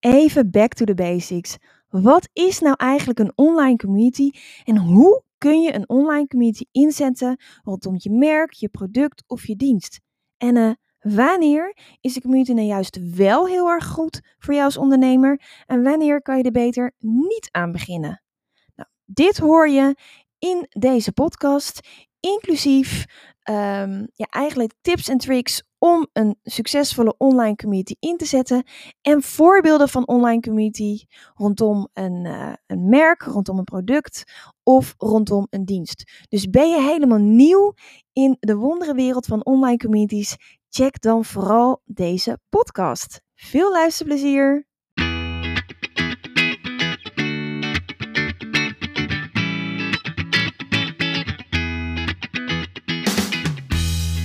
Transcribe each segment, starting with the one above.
Even back to the basics. Wat is nou eigenlijk een online community en hoe kun je een online community inzetten rondom je merk, je product of je dienst? En uh, wanneer is de community nou juist wel heel erg goed voor jou als ondernemer en wanneer kan je er beter niet aan beginnen? Nou, dit hoor je in deze podcast, inclusief um, ja, eigenlijk tips en tricks om een succesvolle online community in te zetten. En voorbeelden van online community rondom een, uh, een merk, rondom een product of rondom een dienst. Dus ben je helemaal nieuw in de wondere wereld van online communities? Check dan vooral deze podcast. Veel luisterplezier!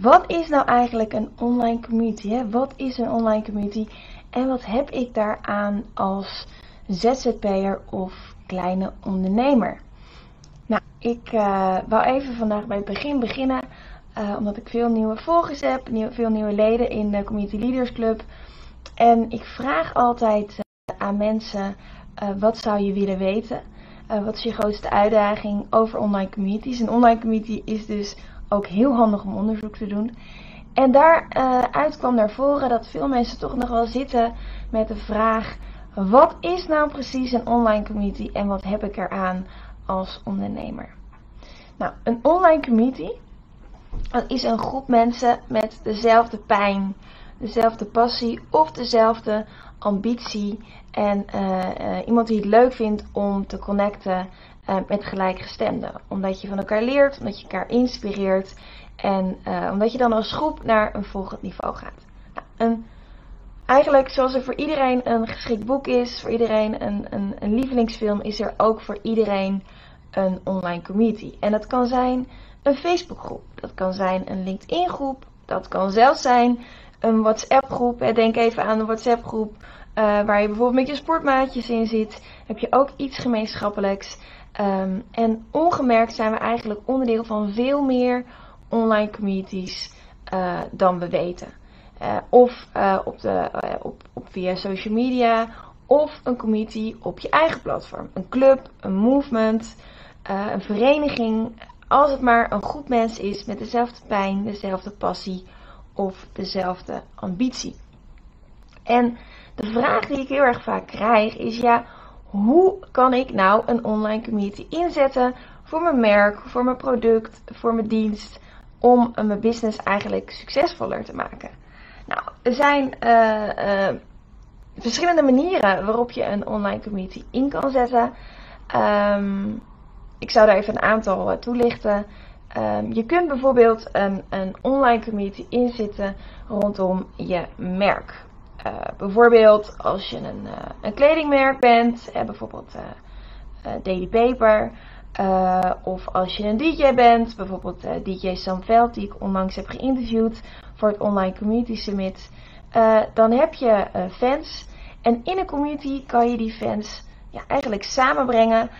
Wat is nou eigenlijk een online community? Hè? Wat is een online community? En wat heb ik daaraan als ZZP'er of kleine ondernemer? Nou, ik uh, wou even vandaag bij het begin beginnen. Uh, omdat ik veel nieuwe volgers heb, veel nieuwe leden in de Community Leaders Club. En ik vraag altijd uh, aan mensen, wat zou je willen weten? wat is je grootste uitdaging over online communities? Een online community is dus ook heel handig om onderzoek te doen. En daaruit uh, kwam naar voren dat veel mensen toch nog wel zitten met de vraag: wat is nou precies een online community en wat heb ik eraan als ondernemer? Nou, een online community dat is een groep mensen met dezelfde pijn, dezelfde passie of dezelfde ambitie. En uh, uh, iemand die het leuk vindt om te connecten uh, met gelijkgestemden. Omdat je van elkaar leert, omdat je elkaar inspireert en uh, omdat je dan als groep naar een volgend niveau gaat. Nou, een, eigenlijk zoals er voor iedereen een geschikt boek is, voor iedereen een, een, een lievelingsfilm, is er ook voor iedereen een online community. En dat kan zijn een Facebookgroep, dat kan zijn een LinkedIn groep, dat kan zelfs zijn een WhatsApp groep. Denk even aan een WhatsApp groep waar je bijvoorbeeld met je sportmaatjes in zit. Heb je ook iets gemeenschappelijks. Um, en ongemerkt zijn we eigenlijk onderdeel van veel meer online communities uh, dan we weten. Uh, of uh, op de, op, op via social media, of een community op je eigen platform. Een club, een movement, een vereniging. Als het maar een groep mensen is met dezelfde pijn, dezelfde passie of dezelfde ambitie. En de vraag die ik heel erg vaak krijg is: ja, hoe kan ik nou een online community inzetten voor mijn merk, voor mijn product, voor mijn dienst, om mijn business eigenlijk succesvoller te maken? Nou, er zijn uh, uh, verschillende manieren waarop je een online community in kan zetten. Um, ik zou daar even een aantal uh, toelichten. Um, je kunt bijvoorbeeld een, een online community inzetten rondom je merk. Uh, bijvoorbeeld als je een, uh, een kledingmerk bent, uh, bijvoorbeeld Daily Paper. of als je een DJ bent, bijvoorbeeld DJ Sam Veld, die ik onlangs heb geïnterviewd voor het Online Community Summit. dan heb je fans. En in een community kan je die fans ja, eigenlijk samenbrengen,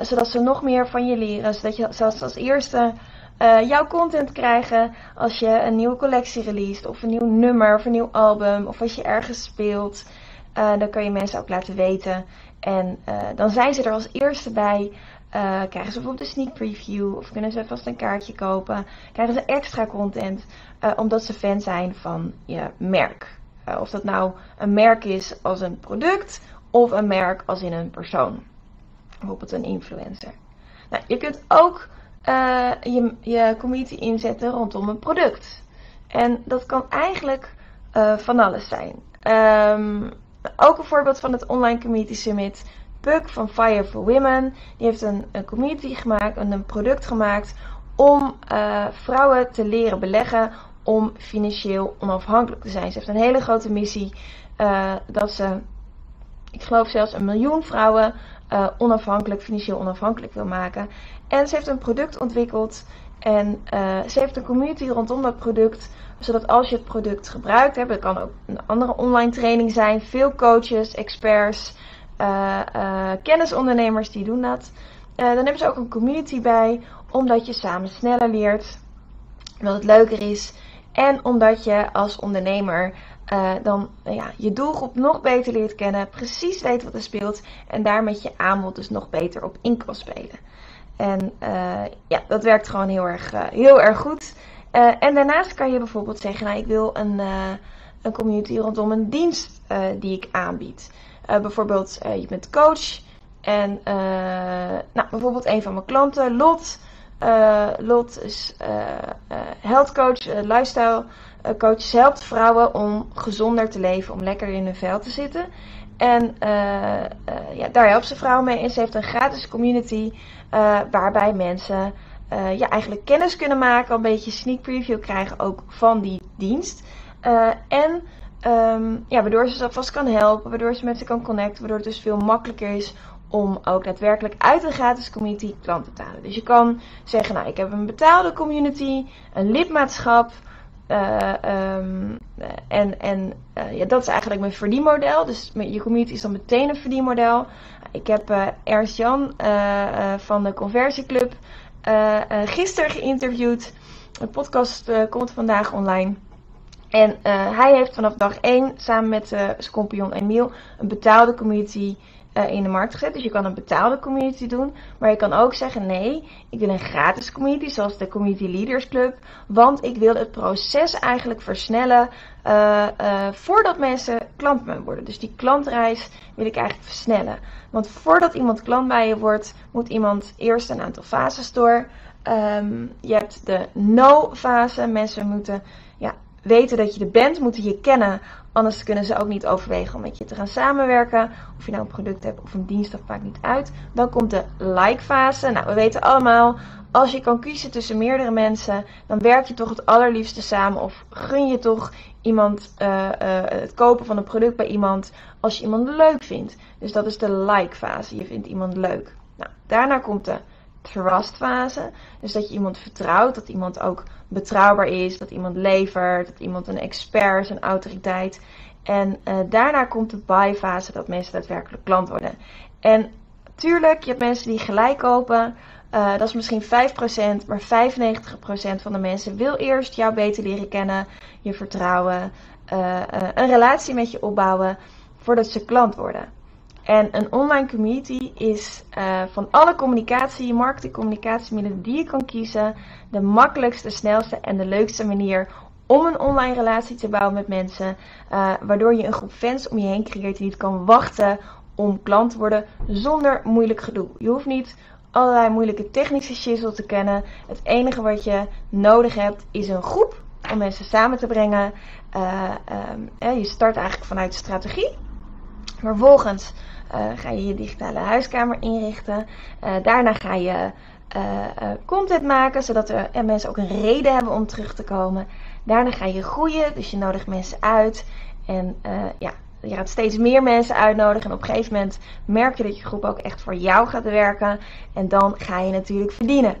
zodat ze nog meer van je leren. Zodat je zelfs als eerste uh, jouw content krijgen als je een nieuwe collectie release of een nieuw nummer of een nieuw album of als je ergens speelt. Uh, dan kan je mensen ook laten weten. En uh, dan zijn ze er als eerste bij. krijgen ze bijvoorbeeld een sneak preview of kunnen ze vast een kaartje kopen. Krijgen ze extra content omdat ze fan zijn van je merk. of dat nou een merk is als een product of een merk als in een persoon. Bijvoorbeeld een influencer. Nou, je kunt ook uh, je, je community inzetten rondom een product. En dat kan eigenlijk uh, van alles zijn. Um, ook een voorbeeld van het Online Community Summit. Puck van Fire for Women. Die heeft een, een community gemaakt, een, een product gemaakt om vrouwen te leren beleggen om financieel onafhankelijk te zijn. Ze heeft een hele grote missie dat ze, ik geloof zelfs een miljoen vrouwen onafhankelijk, financieel onafhankelijk wil maken. En ze heeft een product ontwikkeld en ze heeft een community rondom dat product zodat als je het product gebruikt, het kan ook een andere online training zijn, veel coaches, experts, uh, kennisondernemers die doen dat. Dan hebben ze ook een community bij, omdat je samen sneller leert, omdat het leuker is en omdat je als ondernemer dan ja, je doelgroep nog beter leert kennen, precies weet wat er speelt en daar met je aanbod dus nog beter op in kan spelen. En ja, dat werkt gewoon heel erg, heel erg goed. En daarnaast kan je bijvoorbeeld zeggen, nou, ik wil een, een community rondom een dienst die ik aanbied. bijvoorbeeld, je bent coach en nou, bijvoorbeeld een van mijn klanten, Lot. Lot is health coach, lifestyle coach. Ze helpt vrouwen om gezonder te leven, om lekker in hun vel te zitten. En ja, daar helpt ze vrouwen mee. En ze heeft een gratis community waarbij mensen ja, eigenlijk kennis kunnen maken, een beetje sneak preview krijgen ook van die dienst. En um, ja, waardoor ze ze alvast kan helpen, waardoor ze met ze kan connecten, waardoor het dus veel makkelijker is om ook daadwerkelijk uit een gratis community klanten te halen. Dus je kan zeggen, nou ik heb een betaalde community, een lidmaatschap. Uh, um, en en uh, ja, dat is eigenlijk mijn verdienmodel. Dus je community is dan meteen een verdienmodel. Ik heb uh, Ernst Jan van de Conversieclub gisteren geïnterviewd. De podcast komt vandaag online. En hij heeft vanaf dag 1 samen met zijn compagnon Emiel een betaalde community in de markt gezet. Dus je kan een betaalde community doen. Maar je kan ook zeggen: nee, ik wil een gratis community, zoals de Community Leaders Club. Want ik wil het proces eigenlijk versnellen uh, uh, voordat mensen klant bij me worden. Dus die klantreis wil ik eigenlijk versnellen. Want voordat iemand klant bij je wordt, moet iemand eerst een aantal fases door. Um, je hebt de no-fase. Mensen moeten ja, weten dat je er bent, moeten je kennen. Anders kunnen ze ook niet overwegen om met je te gaan samenwerken. Of je nou een product hebt of een dienst, dat maakt niet uit. Dan komt de like-fase. Nou, we weten allemaal, als je kan kiezen tussen meerdere mensen, dan werk je toch het allerliefste samen. Of gun je toch iemand uh, uh, het kopen van een product bij iemand als je iemand leuk vindt. Dus dat is de like-fase. Je vindt iemand leuk. Nou, daarna komt de trust fase. Dus dat je iemand vertrouwt, dat iemand ook betrouwbaar is, dat iemand levert, dat iemand een expert is, een autoriteit. En uh, daarna komt de buy fase, dat mensen daadwerkelijk klant worden. En tuurlijk, je hebt mensen die gelijk kopen. Uh, dat is misschien 5%, maar 95% van de mensen wil eerst jou beter leren kennen, je vertrouwen, uh, een relatie met je opbouwen voordat ze klant worden. En een online community is uh, van alle communicatie, marketing, communicatiemiddelen die je kan kiezen, de makkelijkste, snelste en de leukste manier om een online relatie te bouwen met mensen. Uh, waardoor je een groep fans om je heen creëert die niet kan wachten om klant te worden zonder moeilijk gedoe. Je hoeft niet allerlei moeilijke technische shizzle te kennen. Het enige wat je nodig hebt is een groep om mensen samen te brengen. Uh, um, je start eigenlijk vanuit strategie. Vervolgens uh, ga je je digitale huiskamer inrichten. Uh, daarna ga je uh, content maken, zodat er mensen ook een reden hebben om terug te komen. Daarna ga je groeien, dus je nodigt mensen uit. En ja, je gaat steeds meer mensen uitnodigen. En op een gegeven moment merk je dat je groep ook echt voor jou gaat werken. En dan ga je natuurlijk verdienen.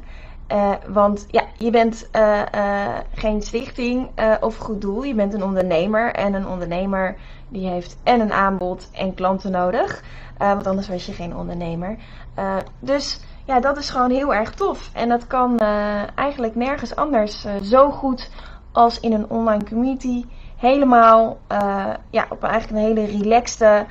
Uh, want ja, je bent uh, uh, geen stichting of goed doel. Je bent een ondernemer. En een ondernemer die heeft en een aanbod en klanten nodig. want anders was je geen ondernemer. dus ja, dat is gewoon heel erg tof. En dat kan eigenlijk nergens anders zo goed als in een online community. Helemaal ja, op eigenlijk een hele relaxte,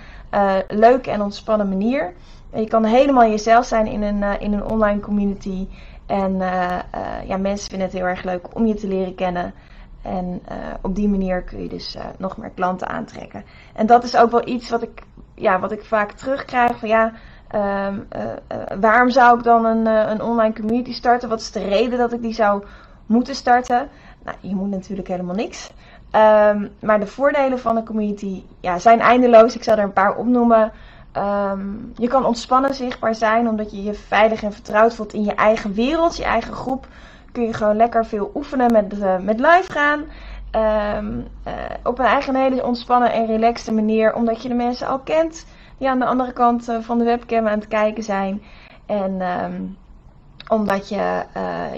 leuke en ontspannen manier. Je kan helemaal jezelf zijn in een, in een online community. En uh, uh, ja, mensen vinden het heel erg leuk om je te leren kennen. En uh, op die manier kun je dus nog meer klanten aantrekken. En dat is ook wel iets wat ik, ja, wat ik vaak terugkrijg. Van ja, um, waarom zou ik dan een, een online community starten? Wat is de reden dat ik die zou moeten starten? Nou, je moet natuurlijk helemaal niks. Um, maar de voordelen van een community ja, zijn eindeloos. Ik zal er een paar opnoemen. Um, je kan ontspannen zichtbaar zijn omdat je je veilig en vertrouwd voelt in je eigen wereld, je eigen groep. kun je gewoon lekker veel oefenen met, uh, met live gaan. Um, uh, op een eigen hele ontspannen en relaxte manier. Omdat je de mensen al kent die aan de andere kant uh, van de webcam aan het kijken zijn. En um, omdat je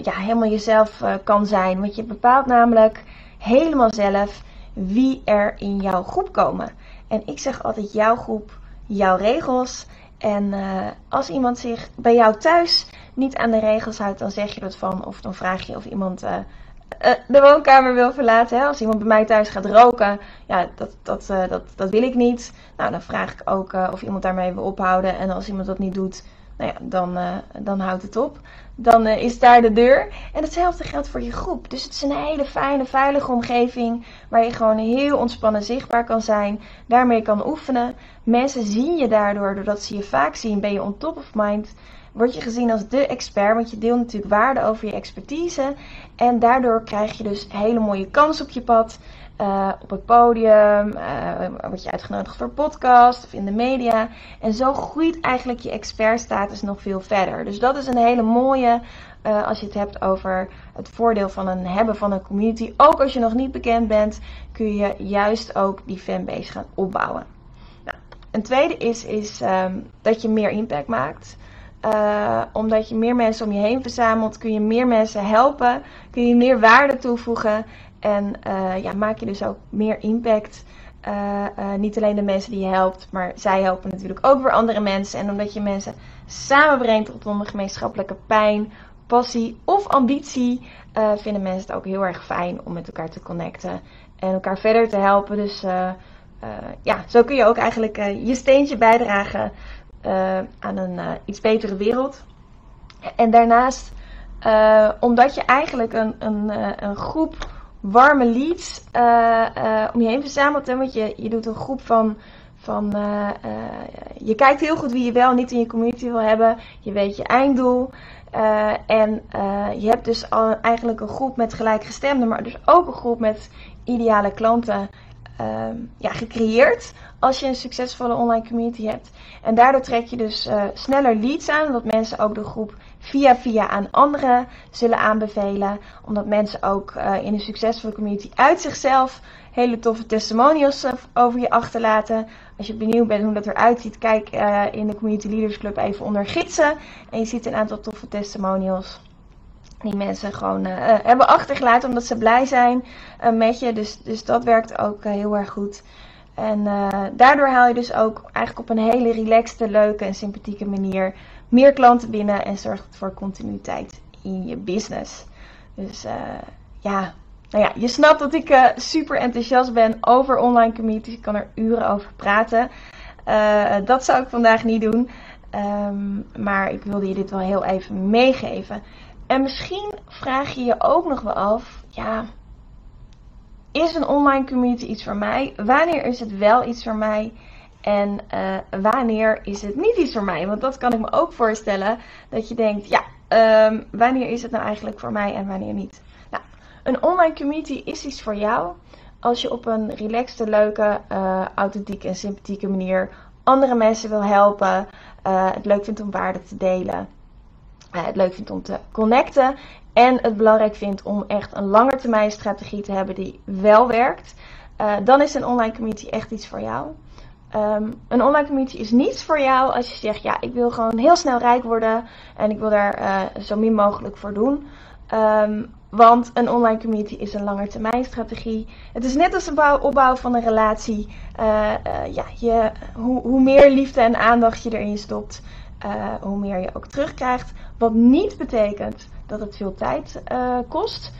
ja, helemaal jezelf kan zijn. Want je bepaalt namelijk helemaal zelf wie er in jouw groep komen. En ik zeg altijd jouw groep, jouw regels. En uh, als iemand zich bij jou thuis niet aan de regels houdt, dan zeg je dat van. Of dan vraag je of iemand uh, uh, de woonkamer wil verlaten. Hè? Als iemand bij mij thuis gaat roken, ja, dat, dat, dat, dat wil ik niet. Nou, dan vraag ik ook of iemand daarmee wil ophouden. En als iemand dat niet doet, nou ja, dan, dan houdt het op dan uh, is daar de deur. En hetzelfde geldt voor je groep. Dus het is een hele fijne, veilige omgeving waar je gewoon heel ontspannen zichtbaar kan zijn. Daarmee kan oefenen. Mensen zien je daardoor, doordat ze je vaak zien, ben je on top of mind. Word je gezien als de expert, want je deelt natuurlijk waarde over je expertise. En daardoor krijg je dus hele mooie kans op je pad. Uh, op het podium, uh, word je uitgenodigd voor podcast of in de media. En zo groeit eigenlijk je expertstatus nog veel verder. Dus dat is een hele mooie uh, als je het hebt over het voordeel van een hebben van een community. Ook als je nog niet bekend bent, kun je juist ook die fanbase gaan opbouwen. Nou, een tweede is, is um, dat je meer impact maakt. Omdat je meer mensen om je heen verzamelt, kun je meer mensen helpen, kun je meer waarde toevoegen en uh, ja, maak je dus ook meer impact. Uh, niet alleen de mensen die je helpt, maar zij helpen natuurlijk ook weer andere mensen. En omdat je mensen samenbrengt rondom een gemeenschappelijke pijn, passie of ambitie, vinden mensen het ook heel erg fijn om met elkaar te connecten en elkaar verder te helpen. Dus ja, zo kun je ook eigenlijk je steentje bijdragen aan een iets betere wereld. En daarnaast, omdat je eigenlijk een, een, een groep warme leads om je heen verzamelt. Hè, want je, je doet een groep van. van je kijkt heel goed wie je wel niet in je community wil hebben. Je weet je einddoel. en je hebt dus al eigenlijk een groep met gelijkgestemden, maar dus ook een groep met ideale klanten uh, ja, gecreëerd als je een succesvolle online community hebt. En daardoor trek je dus sneller leads aan, omdat mensen ook de groep via via aan anderen zullen aanbevelen. Omdat mensen ook uh, in een succesvolle community uit zichzelf hele toffe testimonials uh, over je achterlaten. Als je benieuwd bent hoe dat eruit ziet, kijk in de Community Leaders Club even onder gidsen. En je ziet een aantal toffe testimonials die mensen gewoon hebben achtergelaten omdat ze blij zijn met je. Dus, dus dat werkt ook heel erg goed. En daardoor haal je dus ook eigenlijk op een hele relaxte, leuke en sympathieke manier meer klanten binnen en zorgt voor continuïteit in je business. Dus ja, nou ja, je snapt dat ik super enthousiast ben over online communities. Ik kan er uren over praten. dat zou ik vandaag niet doen. Um, maar ik wilde je dit wel heel even meegeven. En misschien vraag je je ook nog wel af, ja, is een online community iets voor mij? Wanneer is het wel iets voor mij? En uh, wanneer is het niet iets voor mij? Want dat kan ik me ook voorstellen. Dat je denkt, ja, um, wanneer is het nou eigenlijk voor mij en wanneer niet? Nou, een online community is iets voor jou. Als je op een relaxte, leuke, uh, authentieke en sympathieke manier andere mensen wil helpen. Uh, het leuk vindt om waarde te delen het leuk vindt om te connecten. En het belangrijk vindt om echt een langetermijn strategie te hebben die wel werkt. Dan is een online community echt iets voor jou. Um, een online community is niets voor jou als je zegt, ja, ik wil gewoon heel snel rijk worden en ik wil daar uh, zo min mogelijk voor doen. Um, want een online community is een langetermijn strategie. Het is net als een opbouw van een relatie. Uh, ja, je, hoe, hoe meer liefde en aandacht je erin stopt, hoe meer je ook terugkrijgt. Wat niet betekent dat het veel tijd kost.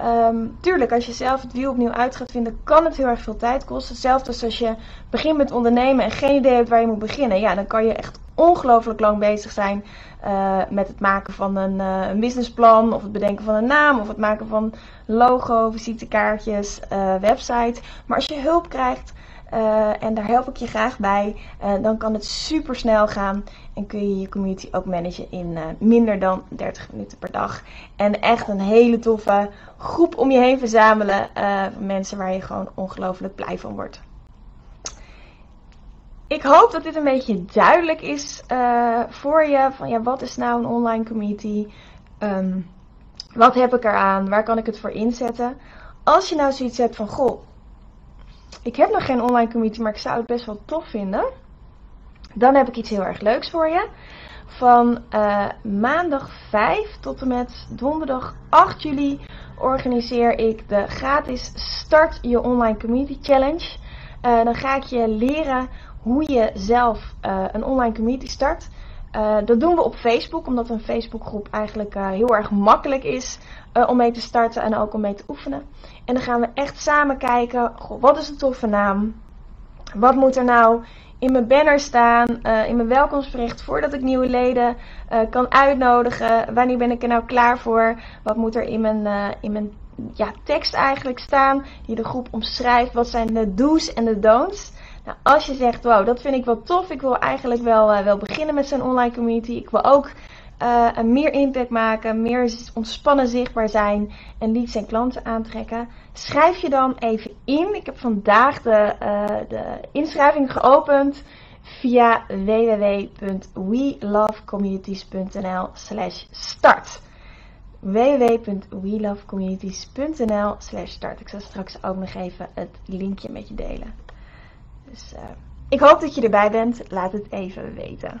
Um, tuurlijk, als je zelf het wiel opnieuw uit gaat vinden, kan het heel erg veel tijd kosten. Hetzelfde als als je begint met ondernemen en geen idee hebt waar je moet beginnen. Ja, dan kan je echt ongelooflijk lang bezig zijn uh, met het maken van een, uh, een, businessplan, of het bedenken van een naam, of het maken van logo, visitekaartjes, uh, website. Maar als je hulp krijgt, en daar help ik je graag bij. Dan kan het super snel gaan en kun je je community ook managen in uh, minder dan 30 minuten per dag. En echt een hele toffe groep om je heen verzamelen. van mensen waar je gewoon ongelooflijk blij van wordt. Ik hoop dat dit een beetje duidelijk is voor je. Van ja, wat is nou een online community? Um, Wat heb ik eraan? Waar kan ik het voor inzetten? Als je nou zoiets hebt van, goh, ik heb nog geen online community, maar ik zou het best wel tof vinden. Dan heb ik iets heel erg leuks voor je. Van uh, maandag 5 tot en met donderdag 8 juli organiseer ik de gratis Start Je Online Community Challenge. Uh, dan ga ik je leren hoe je zelf uh, een online community start. Dat doen we op Facebook, omdat een Facebookgroep eigenlijk heel erg makkelijk is om mee te starten en ook om mee te oefenen. En dan gaan we echt samen kijken, goh, wat is een toffe naam? Wat moet er nou in mijn banner staan, in mijn welkomstbericht voordat ik nieuwe leden kan uitnodigen? Wanneer ben ik er nou klaar voor? Wat moet er in mijn, in mijn ja, tekst eigenlijk staan die de groep omschrijft? Wat zijn de do's en de don'ts? Nou, als je zegt, wow, dat vind ik wel tof. Ik wil eigenlijk wel, wel beginnen met zo'n online community. Ik wil ook meer impact maken, meer ontspannen zichtbaar zijn en leads en klanten aantrekken. Schrijf je dan even in. Ik heb vandaag de, uh, de inschrijving geopend via www.welovecommunities.nl slash start www.welovecommunities.nl slash start. Ik zal straks ook nog even het linkje met je delen. Dus uh, ik hoop dat je erbij bent. Laat het even weten.